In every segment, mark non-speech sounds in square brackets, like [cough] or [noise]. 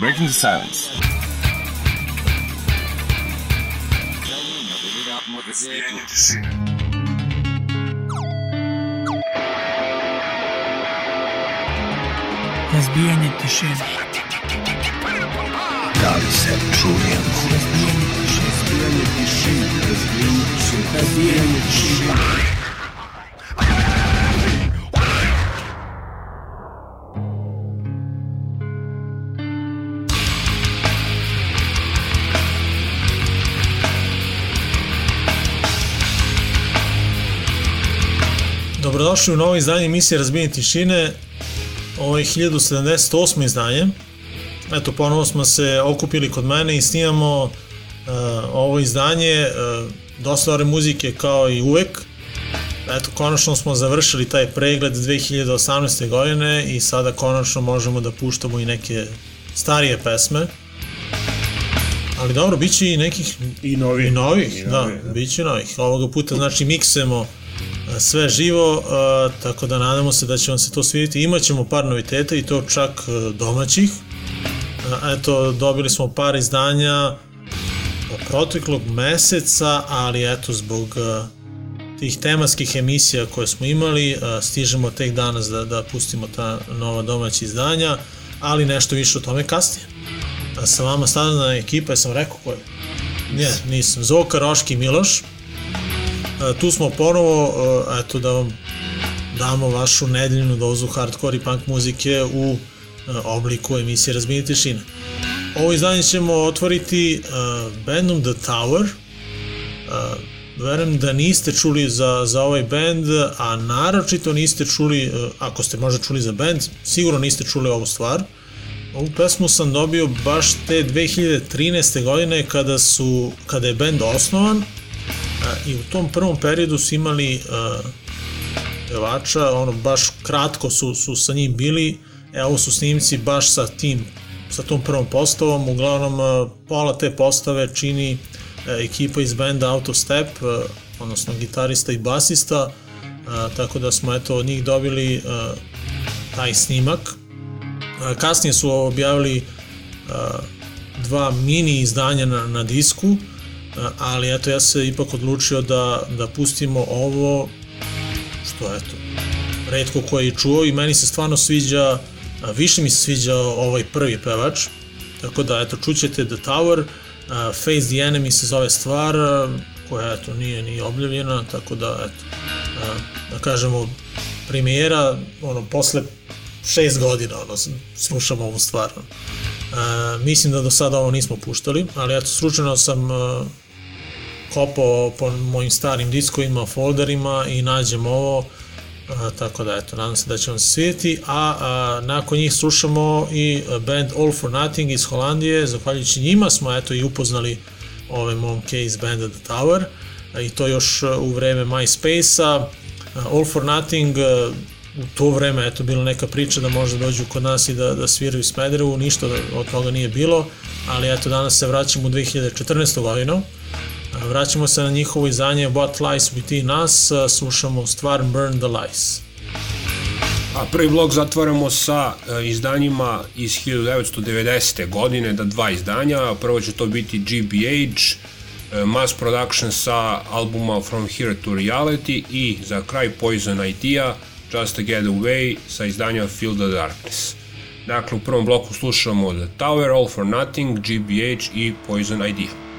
Breaking the silence. Razbijanje tišine. Da li se čujemo? Razbijanje tišine. Razbijanje tišine. Razbijanje tišine. Dobrodošli u novo izdanje emisije Razbijenje tišine. Ovo je 1078. izdanje. Eto, ponovo smo se okupili kod mene i snimamo uh, ovo izdanje. Uh, dosta dobre muzike kao i uvek. Eto, konačno smo završili taj pregled 2018. godine i sada konačno možemo da puštamo i neke starije pesme. Ali dobro, bit će i nekih I novi. i novih, I da, novi, da. bit će novih. Ovoga puta znači miksujemo e, sve živo, e, tako da nadamo se da će vam se to svidjeti. Imaćemo par noviteta i to čak e, domaćih. E, Eto, dobili smo par izdanja proteklog meseca, ali eto, zbog e, tih tematskih emisija koje smo imali, e, stižemo tek danas da, da pustimo ta nova domaća izdanja, ali nešto više o tome kasnije. A sa vama stavljena ekipa, jesam rekao ko je? Ne, nisam. Zoka, Roški Miloš. Tu smo ponovo, eto da vam damo vašu nedeljnu dozu hardcore i punk muzike u obliku emisije Razbijenje tišine. Ovo izdanje ćemo otvoriti bandom The Tower. Verujem da niste čuli za, za ovaj band, a naročito niste čuli, ako ste možda čuli za band, sigurno niste čuli ovu stvar. Ovu pesmu sam dobio baš te 2013. godine kada su kada je band osnovan i u tom prvom periodu su imali pevača, ono baš kratko su, su sa njim bili, e, ovo su snimci baš sa tim sa tom prvom postavom, uglavnom pola te postave čini uh, ekipa iz benda Out of Step, odnosno gitarista i basista, tako da smo eto od njih dobili taj snimak. Kasnije su objavili dva mini izdanja na, na disku, ali eto ja se ipak odlučio da, da pustimo ovo što eto redko ko je čuo i meni se stvarno sviđa više mi se sviđa ovaj prvi pevač tako da eto čućete The Tower Face the Enemy se zove stvar koja eto nije ni objavljena tako da eto da kažemo premijera ono posle šest godina ono slušam ovu stvar a, mislim da do sada ovo nismo puštali ali eto slučajno sam kopao po mojim starim diskovima, folderima i nađem ovo, a, tako da eto, nadam se da će vam se svidjeti, a, a nakon njih slušamo i band All for Nothing iz Holandije, zahvaljujući njima smo eto i upoznali ove momke iz banda The Tower, a, i to još u vreme MySpace-a, All for Nothing u to vreme eto bila neka priča da možda dođu kod nas i da, da sviraju Smederevu, ništa od toga nije bilo, ali eto danas se vraćamo u 2014. godinu, Vraćamo se na njihovo izdanje What Lies Within Us, slušamo stvar Burn the Lies. A prvi blok zatvaramo sa e, izdanjima iz 1990. godine, da dva izdanja. Prvo će to biti GBH, e, Mass Production sa albuma From Here to Reality i za kraj Poison Idea, Just to Get Away sa izdanja Feel the Darkness. Dakle, u prvom bloku slušamo The Tower, All for Nothing, GBH i Poison Idea.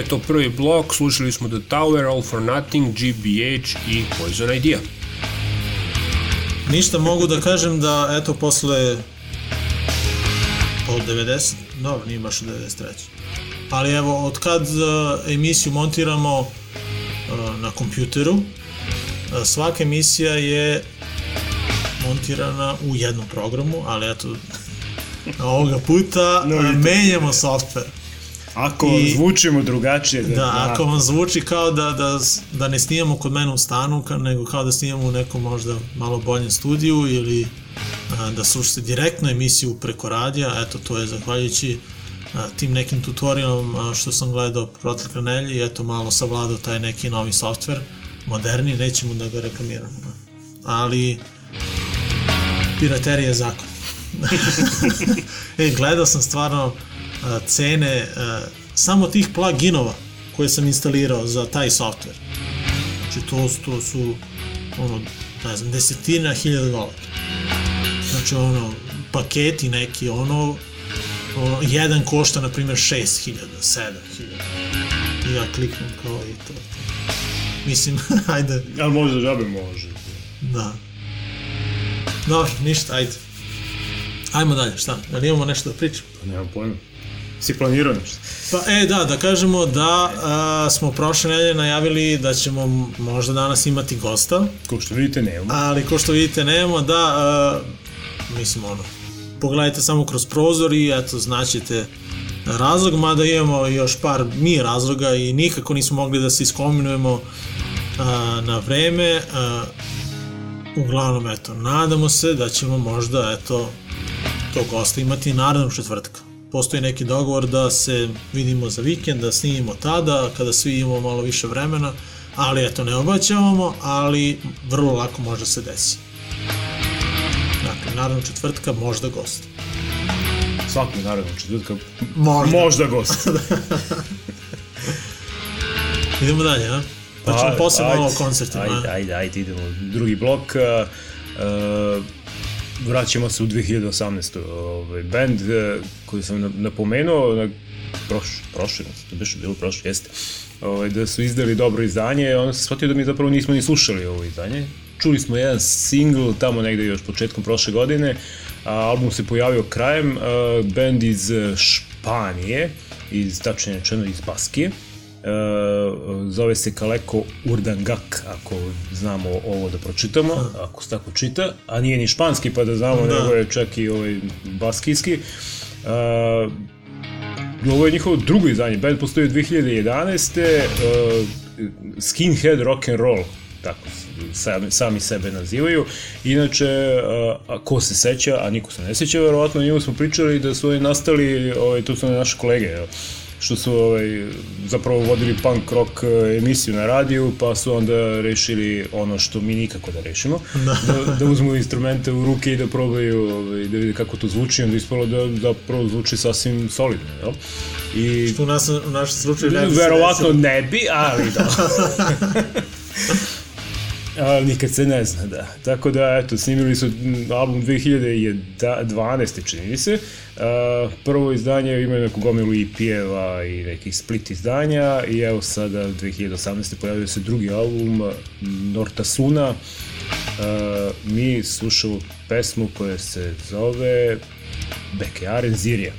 Je to prvi blok, slušali smo The Tower, All for Nothing, GBH i Poison Idea. Ništa mogu da kažem da, eto, posle od 90, dobro, nije baš od 93. Ali evo, od kad uh, emisiju montiramo uh, na kompjuteru, uh, svaka emisija je montirana u jednom programu, ali eto, [laughs] ovoga puta No, menjamo software. Ako I- zvučimo drugačije, Da, ako vam zvuči kao da, da, da ne snimamo kod mene u stanu, nego kao da snimamo u nekom možda malo boljem studiju ili a, da slušate direktno emisiju preko radija, eto to je zahvaljujući a, tim nekim tutorialom a, što sam gledao protekle nelje i eto malo savladao taj neki novi softver, moderni, nećemo da ga reklamiramo. da. Ali piraterija je zakon. [laughs] e, gledao sam stvarno cene samo tih pluginova koje sam instalirao za taj softver. Znači to, su- to su ono, ne znam, desetina hiljada dolara. Znači ono, paketi neki, ono, ono jedan košta na primjer 6000, 7000. I ja kliknem kao i to. Mislim, [laughs] ajde, Ali možda žabe može. da. Dobro, ništa, ajde. Ajmo dalje, šta? Jel imamo nešto da pričamo? Pa nemam pojma. Si planirao nešto? Pa e, da, da kažemo da a, smo prošle nedelje najavili da ćemo možda danas imati gosta, Ko što vidite, nemamo. ali ko što vidite nemamo, da, a, mislim ono, pogledajte samo kroz prozor i eto, znaćete razlog, mada imamo još par mi razloga i nikako nismo mogli da se iskombinujemo a, na vreme. A, uglavnom, eto, nadamo se da ćemo možda, eto, tog gosta imati narednog četvrtka. Postoji neki dogovor da se vidimo za vikend, da snimimo tada, kada svi imamo malo više vremena, ali eto, ne obaćavamo, ali vrlo lako može se desi. Dakle, naravno četvrtka, možda gost. Svakog naravno četvrtka. Možda. Možda gost. [laughs] Idemo dalje, a? Pa ćemo posle malo o koncertima. Ajde, ajde, ajde, idemo. Drugi blok. Uh, uh, vraćamo se u 2018. Ovaj, band uh, koji sam na- napomenuo na proš, prošle, to biše bilo prošle, jeste. Ovaj, da su izdali dobro izdanje, onda se shvatio da mi zapravo nismo ni slušali ovo izdanje. Čuli smo jedan single tamo negde još početkom prošle godine, a album se pojavio krajem, uh, band iz uh, Španije, iz tačnije rečeno iz Baskije. Uh, zove se Kaleko Urdangak, ako znamo ovo da pročitamo, ako se tako čita, a nije ni španski pa da znamo, Da. nego je čak i ovaj baskijski. Uh, ovo je njihovo drugo izdanje, band postoji od 2011. Uh, skinhead rock and roll, tako sami, sami sebe nazivaju. Inače, a ko se seća, a niko se ne seća, verovatno o njemu smo pričali da su oni nastali, ovaj, tu su naše kolege, evo, što su ovaj, zapravo vodili punk rock eh, emisiju na radiju, pa su onda rešili ono što mi nikako da rešimo, da, da uzmu instrumente u ruke i da probaju ovaj, da vide kako to zvuči, onda ispalo da zapravo zvuči sasvim solidno, jel? I Što u, nas, u našem slučaju ne bi Verovatno ne bi, ali da. [laughs] [laughs] ali nikad se ne zna, da. Tako da, eto, snimili su album 2012. čini mi se. Uh, prvo izdanje ima neku gomilu EP-eva i nekih split izdanja i evo sada 2018. pojavio se drugi album Nortasuna. Uh, mi slušamo pesmu koja se zove Beke Arenzirija.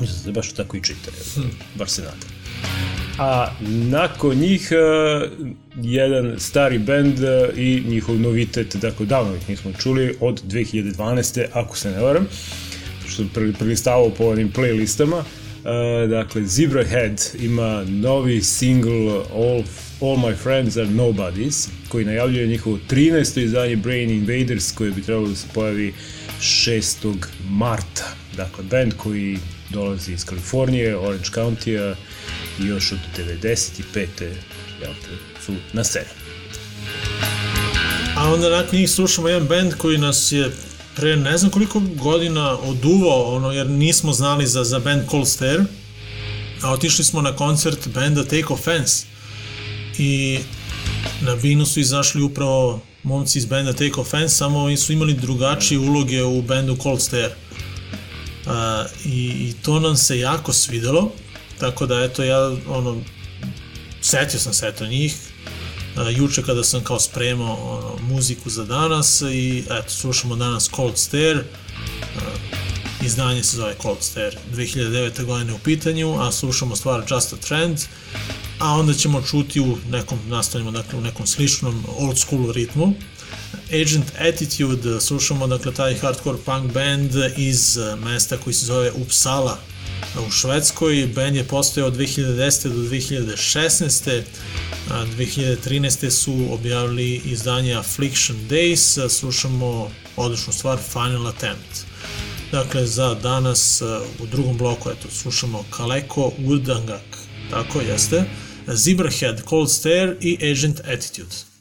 Mislim da se baš tako i čita, evo, bar se nadam. A nakon njih uh, jedan stari bend uh, i njihov novitet, dakle davno ih nismo čuli, od 2012. ako se ne varam, što sam prelistavao po onim playlistama. Uh, dakle, Zebra Head ima novi single All, All My Friends Are Nobodies, koji najavljuje njihovo 13. izdanje Brain Invaders, koje bi trebalo da se pojavi 6. marta. Dakle, band koji dolazi iz Kalifornije, Orange County-a i još od 95. Jel te, su na sceni. A onda nakon njih slušamo jedan band koji nas je pre ne znam koliko godina oduvao, ono, jer nismo znali za, za band Cold Stare, a otišli smo na koncert benda Take Offense i na Binu su izašli upravo momci iz benda Take Offense, samo oni su imali drugačije uloge u bendu Cold Stare. A, i, I to nam se jako svidelo, tako da eto ja ono, setio sam se eto njih, juče kada sam kao spremao ono, muziku za danas i eto slušamo danas Cold Stare, izdanje se zove Cold Stare 2009. godine u pitanju, a slušamo stvar Just a Trend, a onda ćemo čuti u nekom, nastavljamo dakle u nekom sličnom old school ritmu. Agent Attitude, slušamo dakle taj hardcore punk band iz mesta koji se zove Uppsala u Švedskoj. Band je postojao od 2010. do 2016. A 2013. su objavili izdanje Affliction Days, slušamo odličnu stvar Final Attempt. Dakle, za danas u drugom bloku, eto, slušamo Kaleko Urdangak, tako jeste, Zebrahead, Cold Stare i Agent Attitude.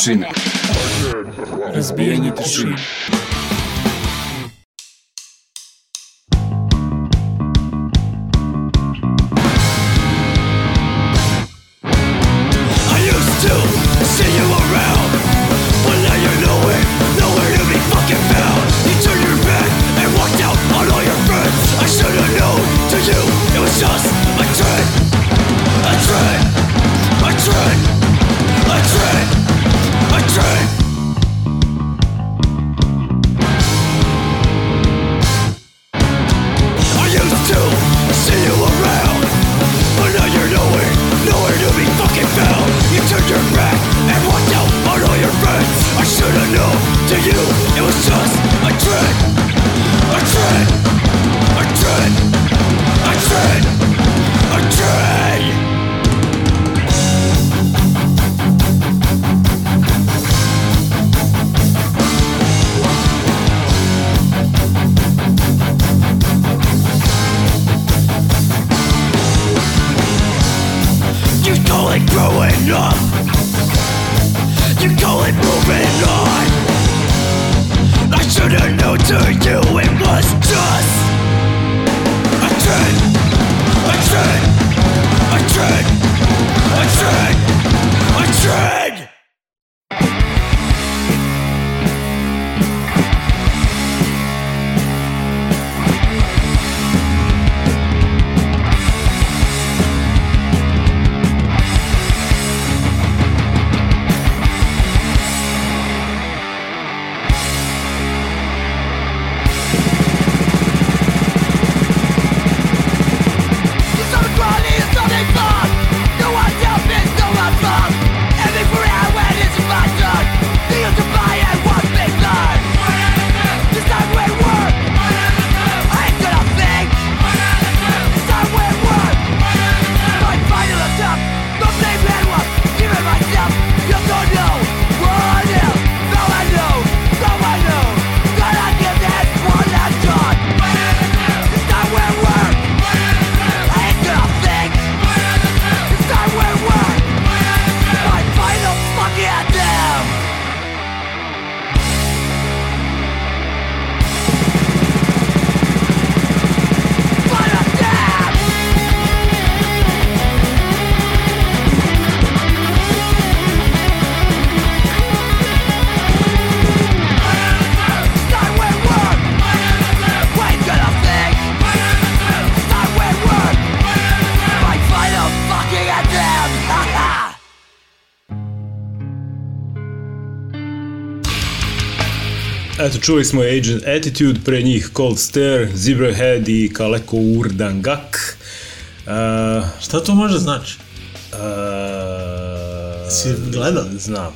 Tišine. Razbijanje tišine. Eto, čuli smo Agent Attitude, pre njih Cold Stare, Zebrahead i Kaleko Urdangak. Uh, Šta to može znači? uh, Si gledao? Znam. Uh,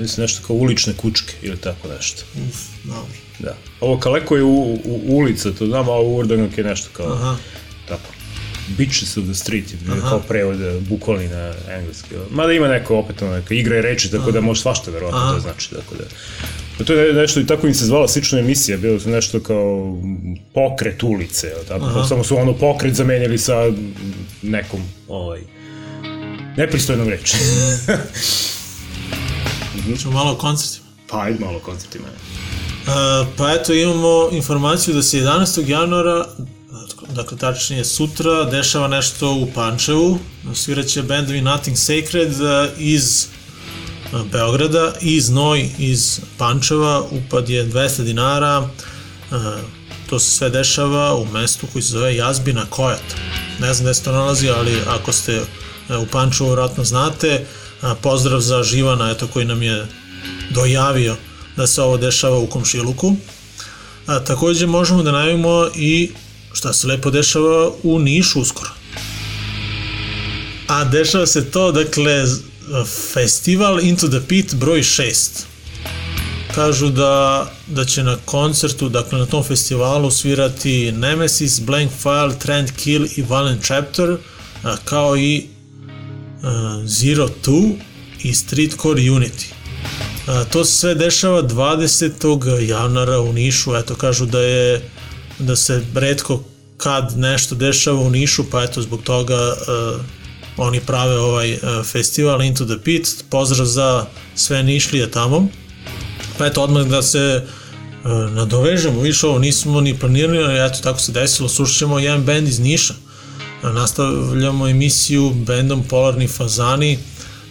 mislim nešto kao ulične kučke ili tako nešto. Uf, dobro. Da. Ovo Kaleko je u, u, ulica, to znam, a Urdangak je nešto kao Aha. Bitches of the street, je kao prevod eh, bukvalni na engleski. Mada ima neko opet ono, neka igra i reči, tako da može svašta verovatno Aha. to znači, tako da. Pa to je nešto i tako im se zvala slična emisija, bilo su nešto kao pokret ulice, tako, Aha. samo su ono pokret zamenjali sa nekom, ovaj, nepristojnom reči. [laughs] Ćemo malo o koncertima. pa ajde malo o koncertima. Uh, pa eto imamo informaciju da se 11. januara dakle tačnije sutra dešava nešto u Pančevu. Sviraće bendovi Nothing Sacred uh, iz uh, Beograda i Znoj iz Pančeva upad je 200 dinara. Uh, to se sve dešava u mestu koji se zove Jazbina Kojat. Ne znam gde se to nalazi ali ako ste u Pančevu vjerojatno znate. Pozdrav za Živana eto koji nam je dojavio da se ovo dešava u komšiluku. A, takođe možemo da najavimo i šta se lepo dešava u Nišu uskoro. A dešava se to, dakle, festival Into the Pit broj 6. Kažu da, da će na koncertu, dakle na tom festivalu svirati Nemesis, Blank File, Trend Kill i Violent Chapter, kao i Zero Two i Streetcore Unity. To se sve dešava 20. januara u Nišu, eto kažu da je da se redko kad nešto dešava u Nišu, pa eto zbog toga uh, oni prave ovaj uh, festival Into the Pit, pozdrav za sve Nišlije tamo. Pa eto odmah da se uh, nadovežemo, više ovo nismo ni planirali, ali eto tako se desilo, slušat ćemo jedan band iz Niša. Uh, nastavljamo emisiju bendom Polarni Fazani,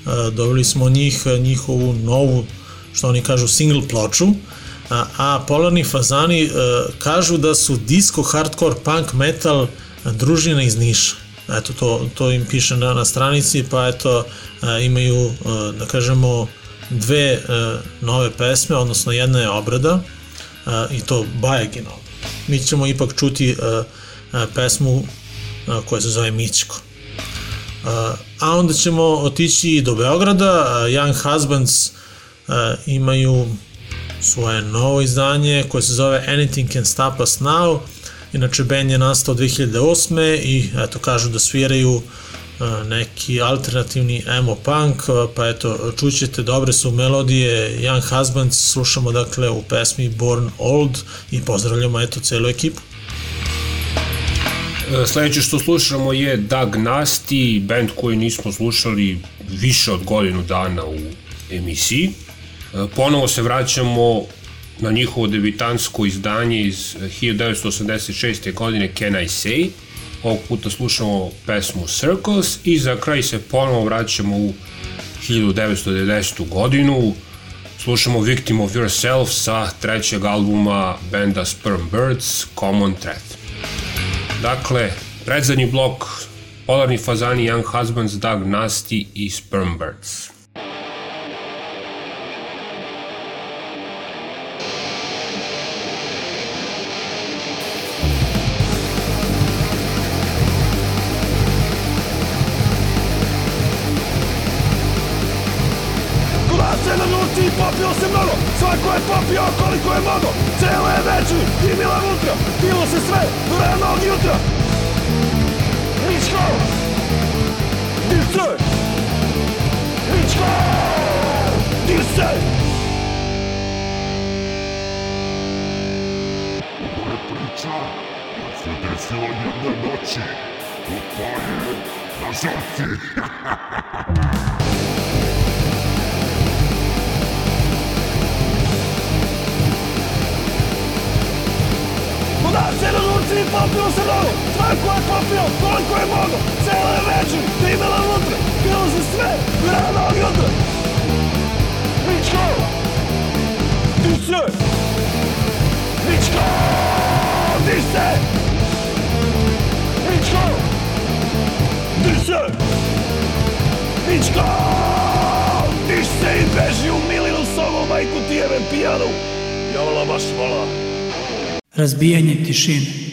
uh, dobili smo njih, njihovu novu, što oni kažu, single ploču, a, a Polarni Fazani uh, kažu da su disco, hardcore, punk, metal družina iz Niša. Eto, to, to im piše na, na stranici, pa eto, uh, imaju, uh, da kažemo, dve uh, nove pesme, odnosno jedna je obrada uh, i to Bajaginov. Mi ćemo ipak čuti uh, uh, pesmu uh, koja se zove Mićko. Uh, a onda ćemo otići do Beograda, uh, Young Husbands uh, imaju svoje novo izdanje koje se zove Anything Can Stop Us Now. Inače, band je nastao 2008. i eto, kažu da sviraju neki alternativni emo punk, pa eto, čućete, dobre su melodije Young Husbands, slušamo dakle u pesmi Born Old i pozdravljamo eto celu ekipu. E, Sledeće što slušamo je Doug Nasty, band koji nismo slušali više od godinu dana u emisiji. E, ponovo se vraćamo na njihovo debitansko izdanje iz 1986. godine Can I Say. Ovog puta slušamo pesmu Circles i za kraj se ponovo vraćamo u 1990. godinu. Slušamo Victim of Yourself sa trećeg albuma benda Sperm Birds, Common Thread. Dakle, predzadnji blok Polarni fazani Young Husbands, Doug Nasty i Sperm Birds. Popio se mnogo Svako je popio koliko je mogo Cele večeri i mila unutra Pilo se sve do ranog jutra. Di se Ličko Di se! Ovo je priča koja se desila jedne noći u polju na žrtvi. [laughs] Se na nuci i popio se mnogo Svako je popio koliko je mogo Cele večeri i mila unutra Pilo se sve. Do ranog jutra Ličko Di se Ličko Di se Ličko Di se Ličko Diš se i beži u milinu sobu majku ti jebem pijanu. Jola baš vola Razbijanje tišine.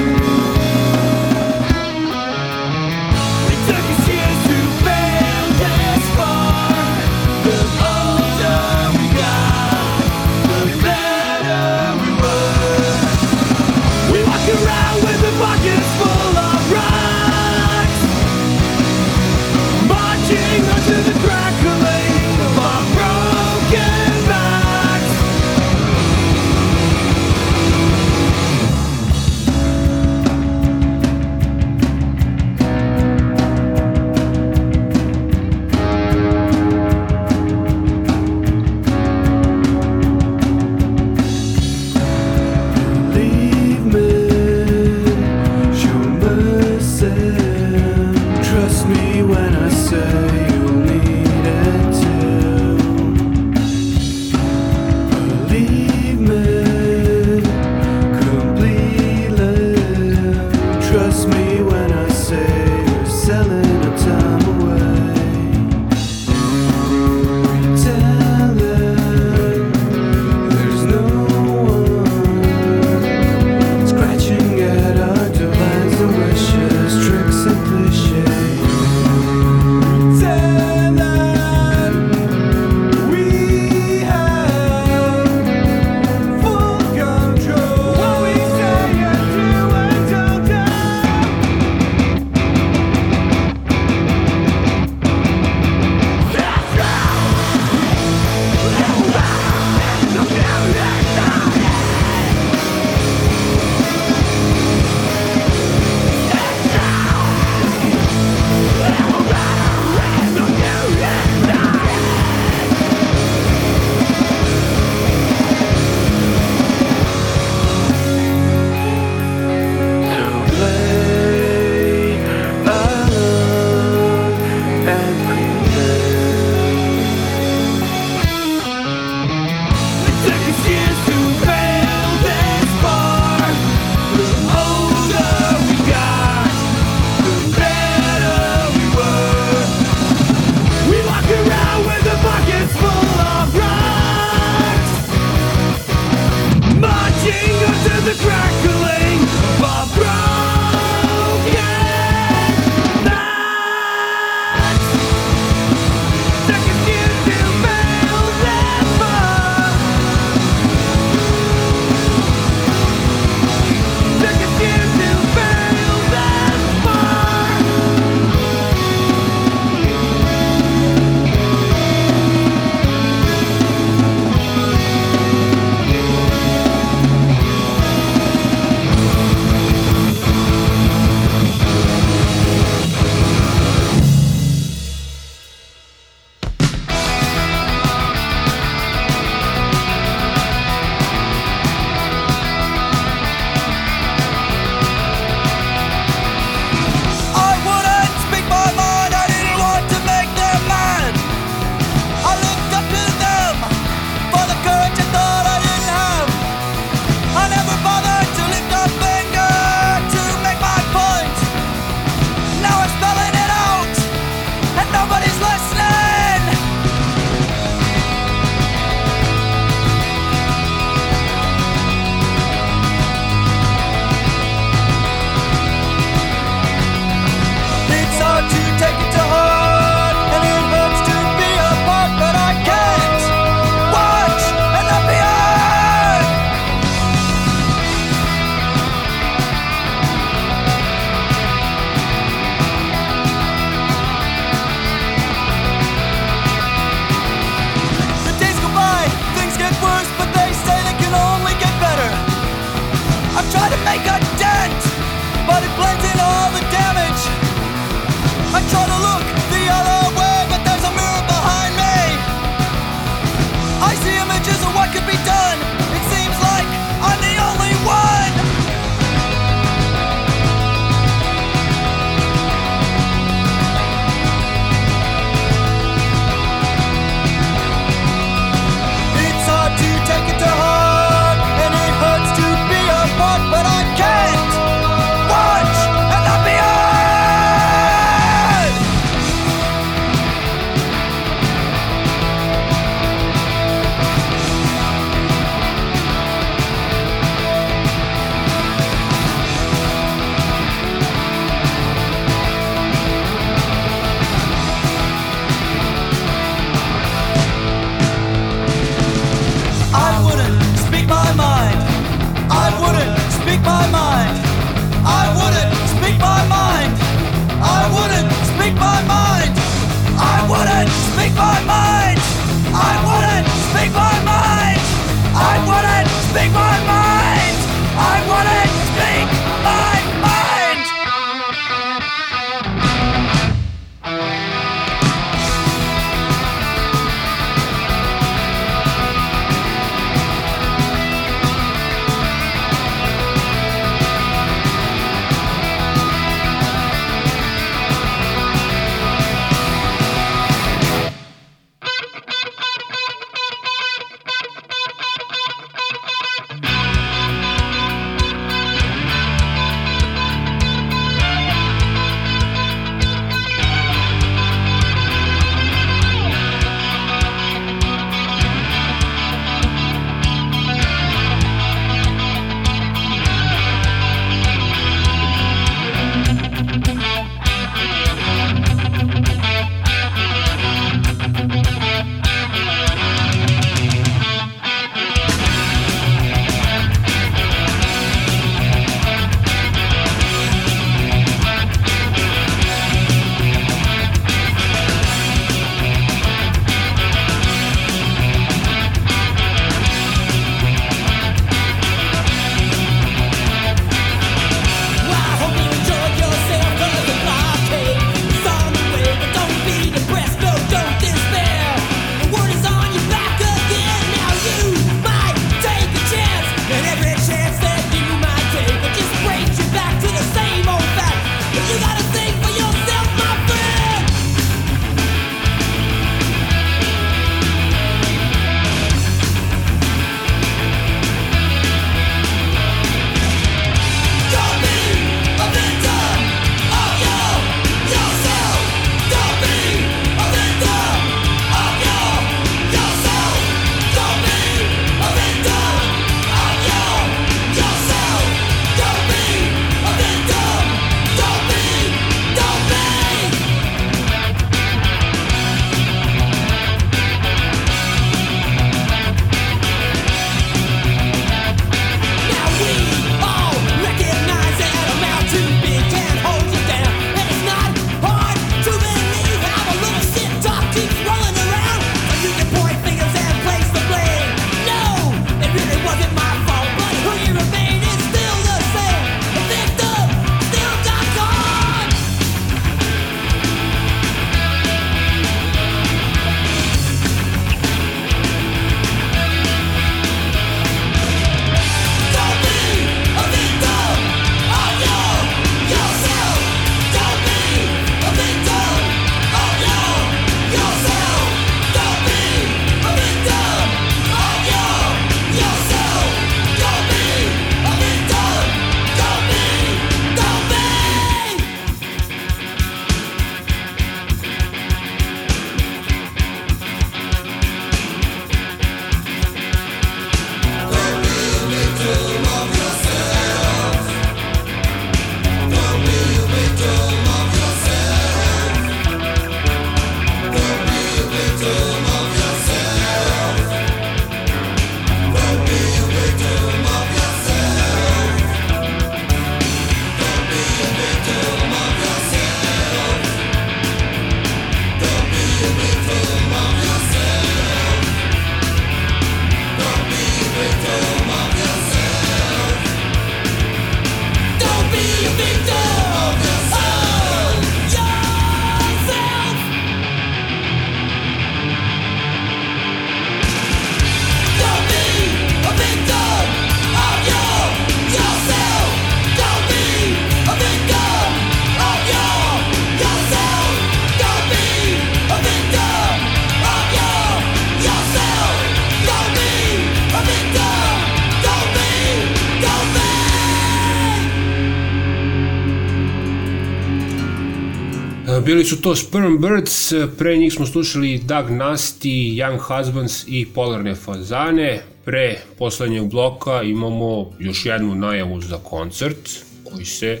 Su to Sperm Birds, pre njih smo slušali Doug Nasty, Young Husbands i Polarne fazane. Pre poslednjeg bloka imamo još jednu najavu za koncert koji se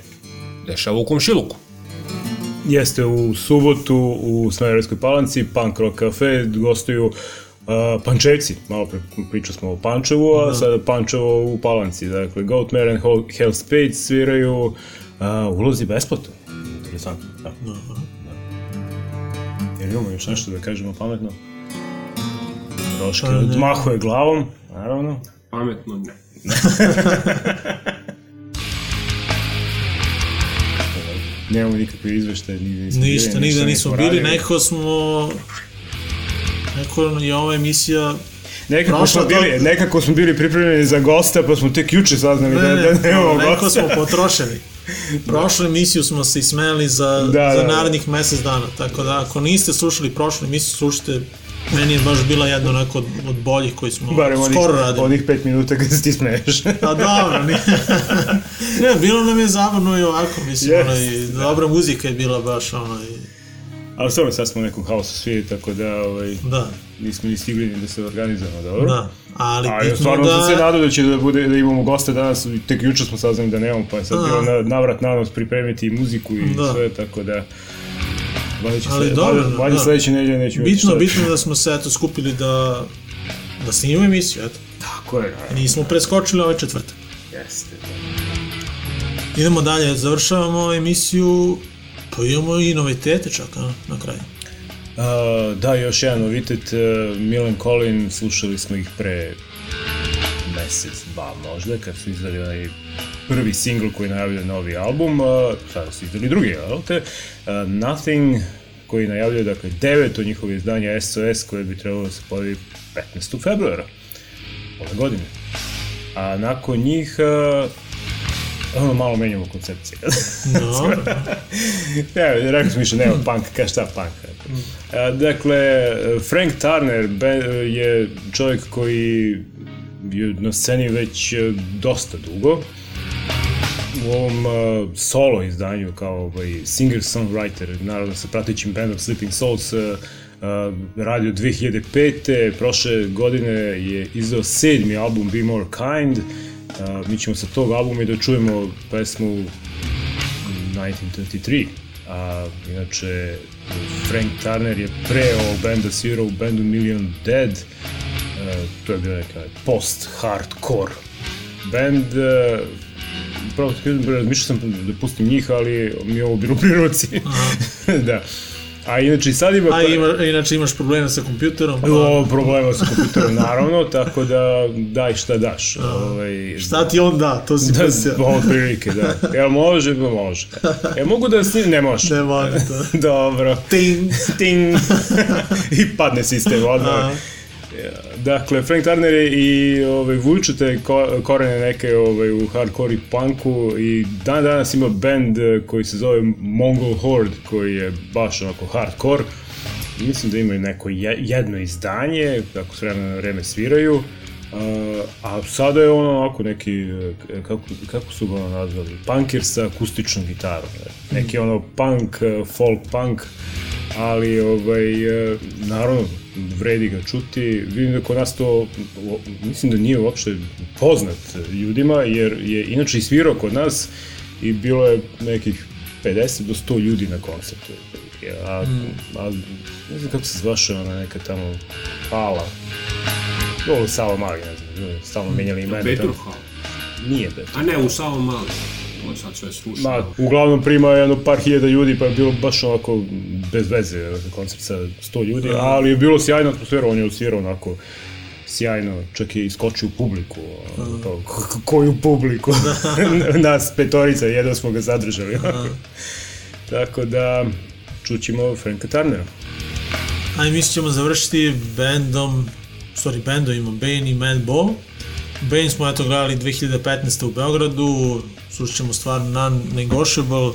dešava u Komšiluku. Jeste u subotu u Smederevskoj palanci, Punk Rock Cafe, gostuju uh, Pančevci, malo pre pričali smo o Pančevu, a sada Pančevo u Palanci, dakle Goatmare and Hell- Spades sviraju uh, ulozi besplatno. Interesantno, da. da. Jer imamo još nešto da kažemo pametno? Roške Pa ne. odmahuje glavom, naravno. Pametno ne. [laughs] Nemamo nikakve izveštaje, nigde nismo Ništa, bili, nigde nismo bili, nekako smo... Nekako je ova emisija... Nekako prošla smo, to- bili, nekako smo bili pripremljeni za gosta, pa smo tek juče saznali da, da nemamo nekako gosta. smo potrošeni. [laughs] Prošlu emisiju smo se ismejali za, Da, za da, da. narednih mesec dana, tako da ako niste slušali prošlu emisiju, slušajte, meni je baš bila jedna onako od, od boljih koji smo Barem onih, skoro radili. onih pet minuta kad se ti smeješ. Pa dobro, nije. [laughs] ne, bilo nam je zabavno i ovako, mislim, Yes. ono, i dobra muzika je bila baš, ono, i, Ali stvarno sad smo u nekom haosu svi, tako da ovaj, da, nismo ni stigli ni da se organizujemo dobro. da, ali A bitno stvarno sam se da, nadao da će da, bude, da imamo goste danas, tek juče smo saznali da nemamo, pa je sad A. bilo na, navrat na nos pripremiti i muziku i Da. sve, tako da... Valjda Ali se, dobro, valjda, valjda da. sledeće nedelje vidjeti bitno, šta bitno da smo se eto skupili da, da snimamo emisiju, eto, Tako je, naravno. nismo preskočili ovaj četvrtak. Jeste. Idemo dalje, završavamo emisiju, pa imamo i novitete čak, a, na kraju. Da, još jedan novitet, uh, Milan Colin, slušali smo ih pre mesec, dva možda, kad su izdali onaj prvi singl koji najavljuje novi album, uh, sada su izdali drugi, jel te? Uh, Nothing, koji najavljuje, dakle, devet od njihovih izdanja SOS, koje bi trebalo da se pojavi 15. februara ove godine. A nakon njih, uh, ono malo menjamo koncepcije. [laughs] Dobro, Ne, rekli smo više, nema punk, kaj šta punk. Dakle, Frank Turner je čovjek koji je na sceni već e, dosta dugo. U ovom uh, solo izdanju kao ovaj, singer-songwriter, naravno sa pratećim bandom Sleeping Souls, uh, radio 2005. Prošle godine je izdao sedmi album Be More Kind. Uh, mi ćemo sa tog albuma i da čujemo pesmu 1933. A, inače, Frank Turner je pre ovog benda svirao u bendu Million Dead. E, to je bio neka post-hardcore band. E, pravo razmišljao sam da pustim njih, ali mi je ovo bilo pri ruci. [laughs] da. A inače i sad ima... a ima, inače imaš problema sa kompjuterom, pa O, problema sa kompjuterom, naravno, tako da daj šta daš. Ovaj, šta ti on da, to si [laughs] Da, pustio. ovo prilike, da. Jel može? Pa može. Jel mogu da snim? Ne može. Ne mogu to. [laughs] Dobro. Ting. Ting. [laughs] I padne sistem odmah. Dakle, Frank Turner je i ovaj, vuče te ko, korene neke ovaj, u hardcore i punku i dan danas ima band eh, koji se zove Mongol Horde koji je baš onako hardcore. Mislim da imaju neko je- jedno izdanje, kako s vremena na vreme sviraju. Uh, a sada je ono onako neki, eh, kako, kako su ga ono nazvali, punkir sa akustičnom gitarom. ne. Neki ono punk, eh, folk punk, ali ovaj, eh, naravno vredi ga čuti. Vidim da kod nas to, mislim da nije uopšte poznat ljudima, jer je inače i svirao kod nas i bilo je nekih 50 do 100 ljudi na koncertu. A, a ne znam kako se zvaše ona neka tamo hala. Ovo Sava Mali, ne znam, stalno menjali imena. Hall. Nije Petur. A ne, u samom malu. Ovo sad sve sluša. Ma, uglavnom prima jedno par hiljada ljudi, pa je bilo baš onako bez veze koncert sa 100 ljudi, ali je bilo sjajna atmosfera, on je odsvirao onako sjajno, čak je iskočio u publiku, to, ko- koju publiku, [laughs] nas petorica, jedno smo ga zadržali. [laughs] Tako da, čućemo Franka Turnera. A i mi ćemo završiti bandom, sorry, bandovima Bane i Mad Ball. Bane smo eto gledali 2015. u Beogradu, slušat ćemo stvar Non-Negotiable, uh,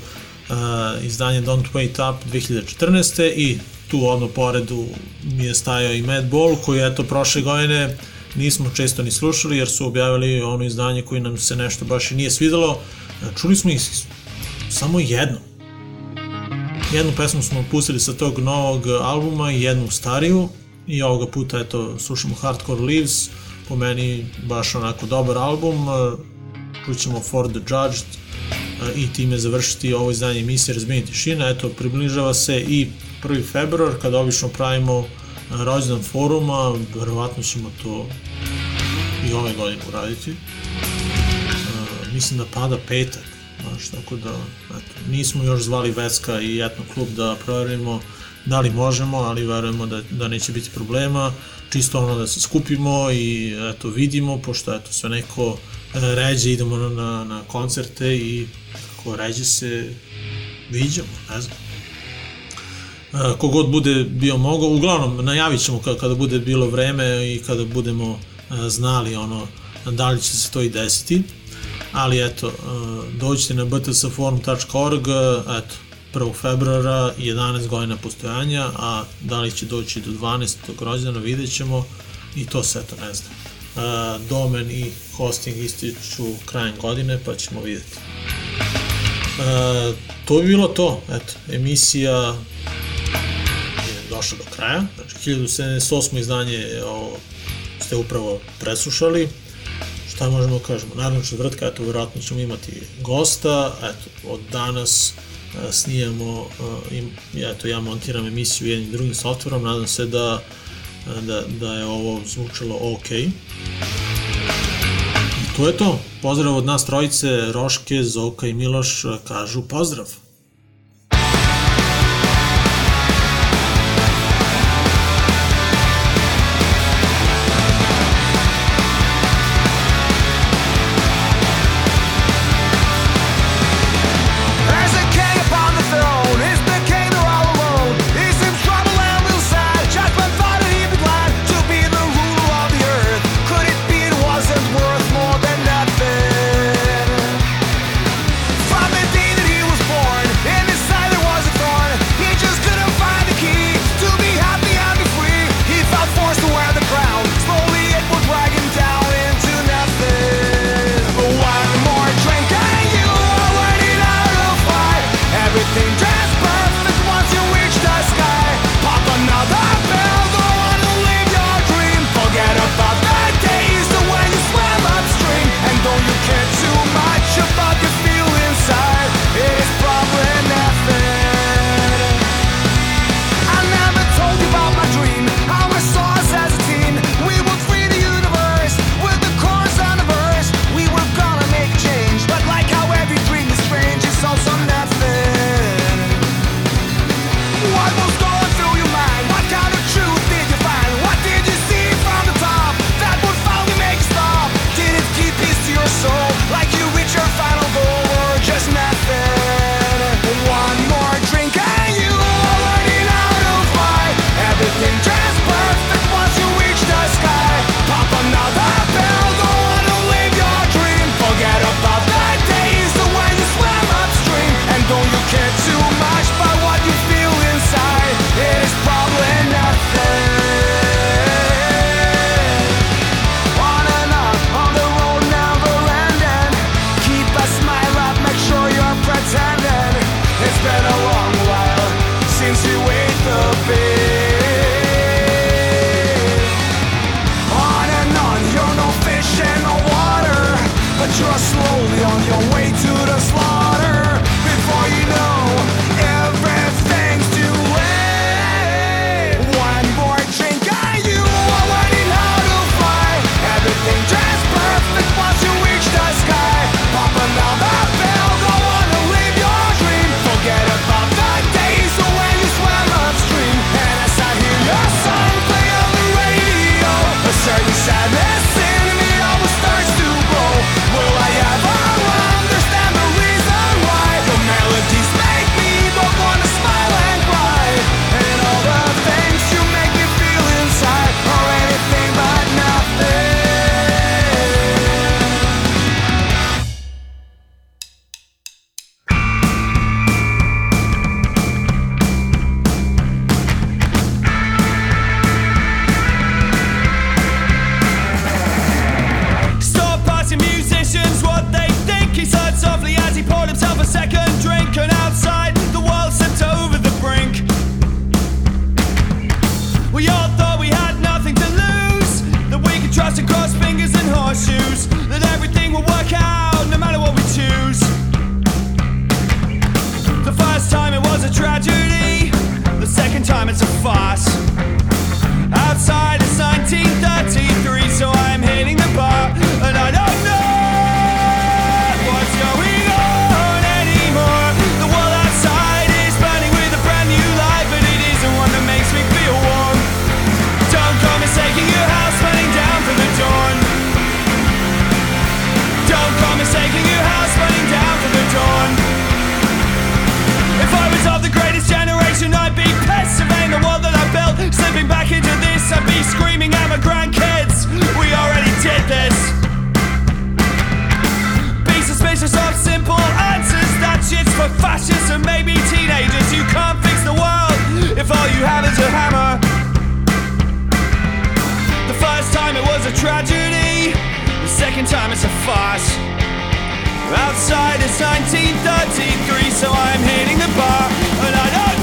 izdanje Don't Wait Up 2014. i tu odno poredu mi je stajao i Mad Ball, koji eto prošle godine nismo često ni slušali jer su objavili ono izdanje koji nam se nešto baš i nije svidelo. Čuli smo ih samo jedno. Jednu pesmu smo pustili sa tog novog albuma i jednu stariju i ovoga puta eto slušamo Hardcore Leaves, po meni baš onako dobar album, čućemo For the Judged i time završiti ovo izdanje emisije Razbijenje tišina. Eto, približava se i 1. februar kada obično pravimo rođendan foruma, verovatno ćemo to i ove godine uraditi. Mislim da pada petak, znaš, tako da eto, nismo još zvali Veska i Etno klub da proverimo da li možemo, ali verujemo da, da neće biti problema, čisto ono da se skupimo i eto vidimo, pošto eto sve neko ređe idemo na, na, koncerte i kako ređe se viđamo, ne znam. E, kogod bude bio mogao, uglavnom najavit ćemo kada, bude bilo vreme i kada budemo e, znali ono da li će se to i desiti ali eto, e, dođite na btsforum.org, eto, 1. februara, 11 godina postojanja, a da li će doći do 12. rođena vidjet ćemo i to se eto ne znam. Uh, domen i hosting ističu krajem godine, pa ćemo vidjeti. Uh, to bi bilo to, eto, emisija je došla do kraja, znači 1078. izdanje ste upravo preslušali, šta možemo da kažemo, naravno četvrtka, eto, verovatno ćemo imati gosta, eto, od danas snijamo, im, eto, ja montiram emisiju jednim drugim softverom, nadam se da, da, da je ovo zvučalo ok. I to je to. Pozdrav od nas trojice, Roške, Zoka i Miloš kažu pozdrav. Second time it's a farce. Outside it's 1933, so I'm hitting the bar, and I don't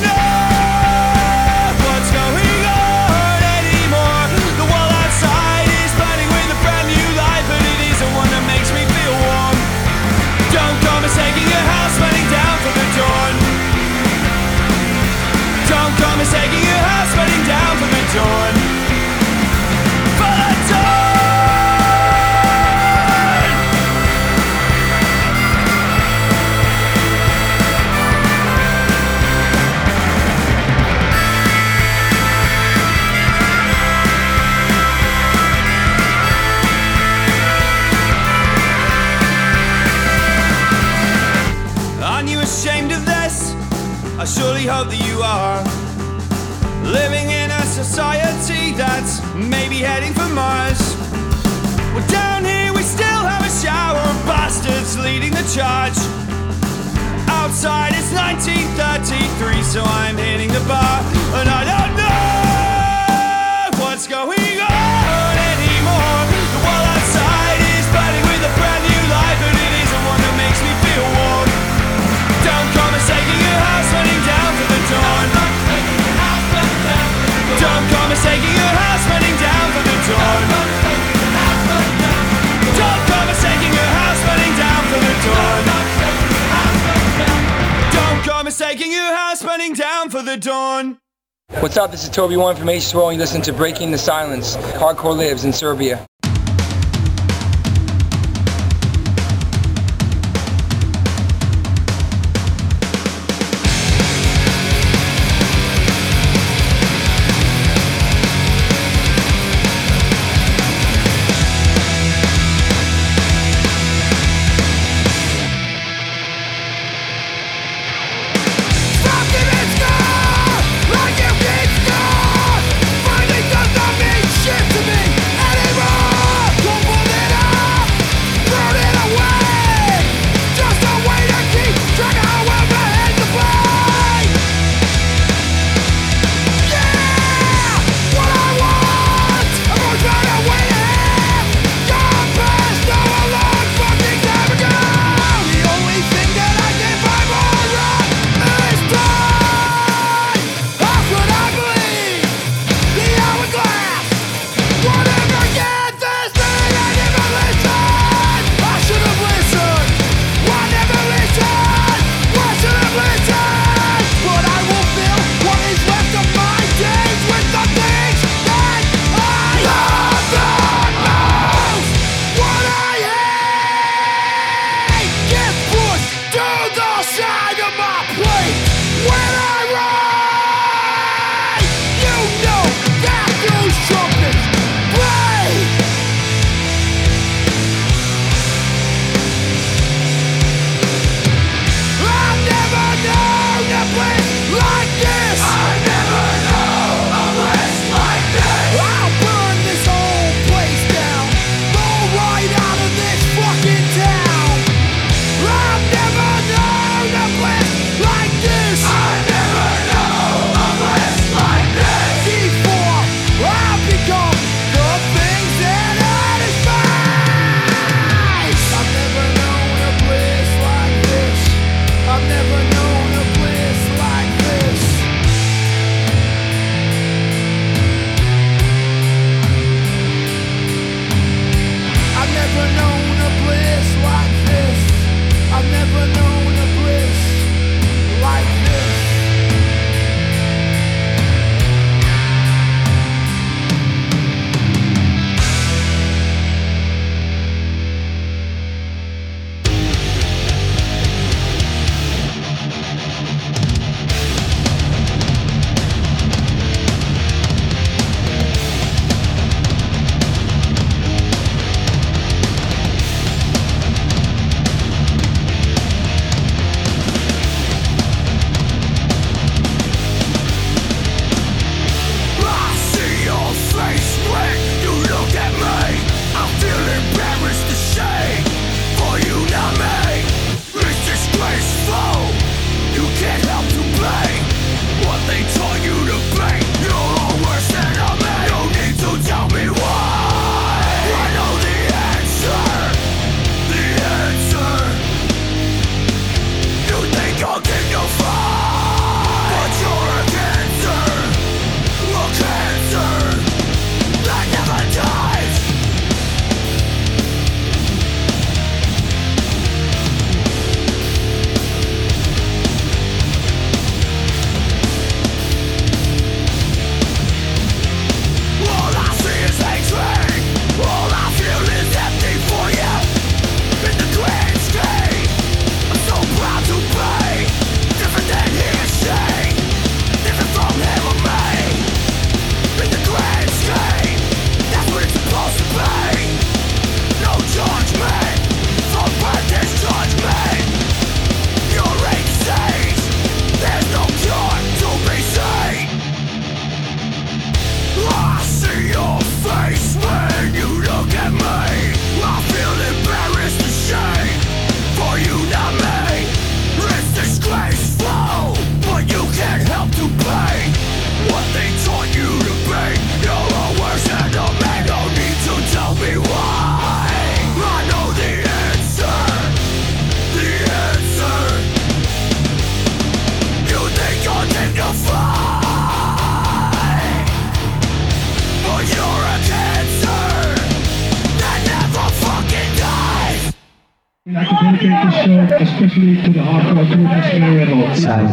are. Living in a society that's maybe heading for Mars. Well, down here we still have a shower of bastards leading the charge. Outside it's 1933, so I'm hitting the bar, and I don't know Your house down the. Don't your house down the. Don't your house down for the dawn. What's up? This is Toby One from H2O, and you listen to Breaking the Silence. Hardcore lives in Serbia.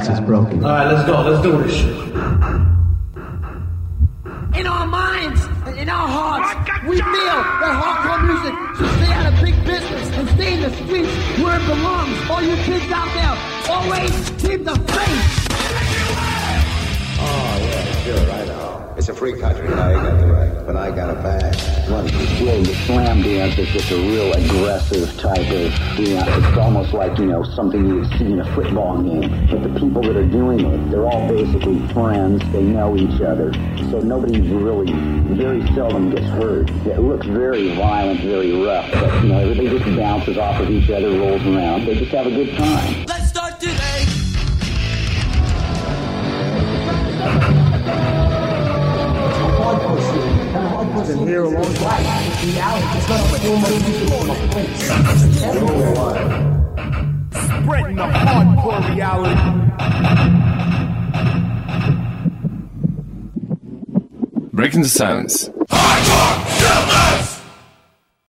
Is broken. All right, let's go. Let's do this shit. Of dance. It's almost like, you know, something you would see in a football game. But the people that are doing it, they're all basically friends. They know each other. So nobody really, very seldom gets hurt. It looks very violent, very rough. But, you know, everybody just bounces off of each other, rolls around. They just have a good time. Time. Spreading the hardcore reality. Breaking the silence. Hardcore,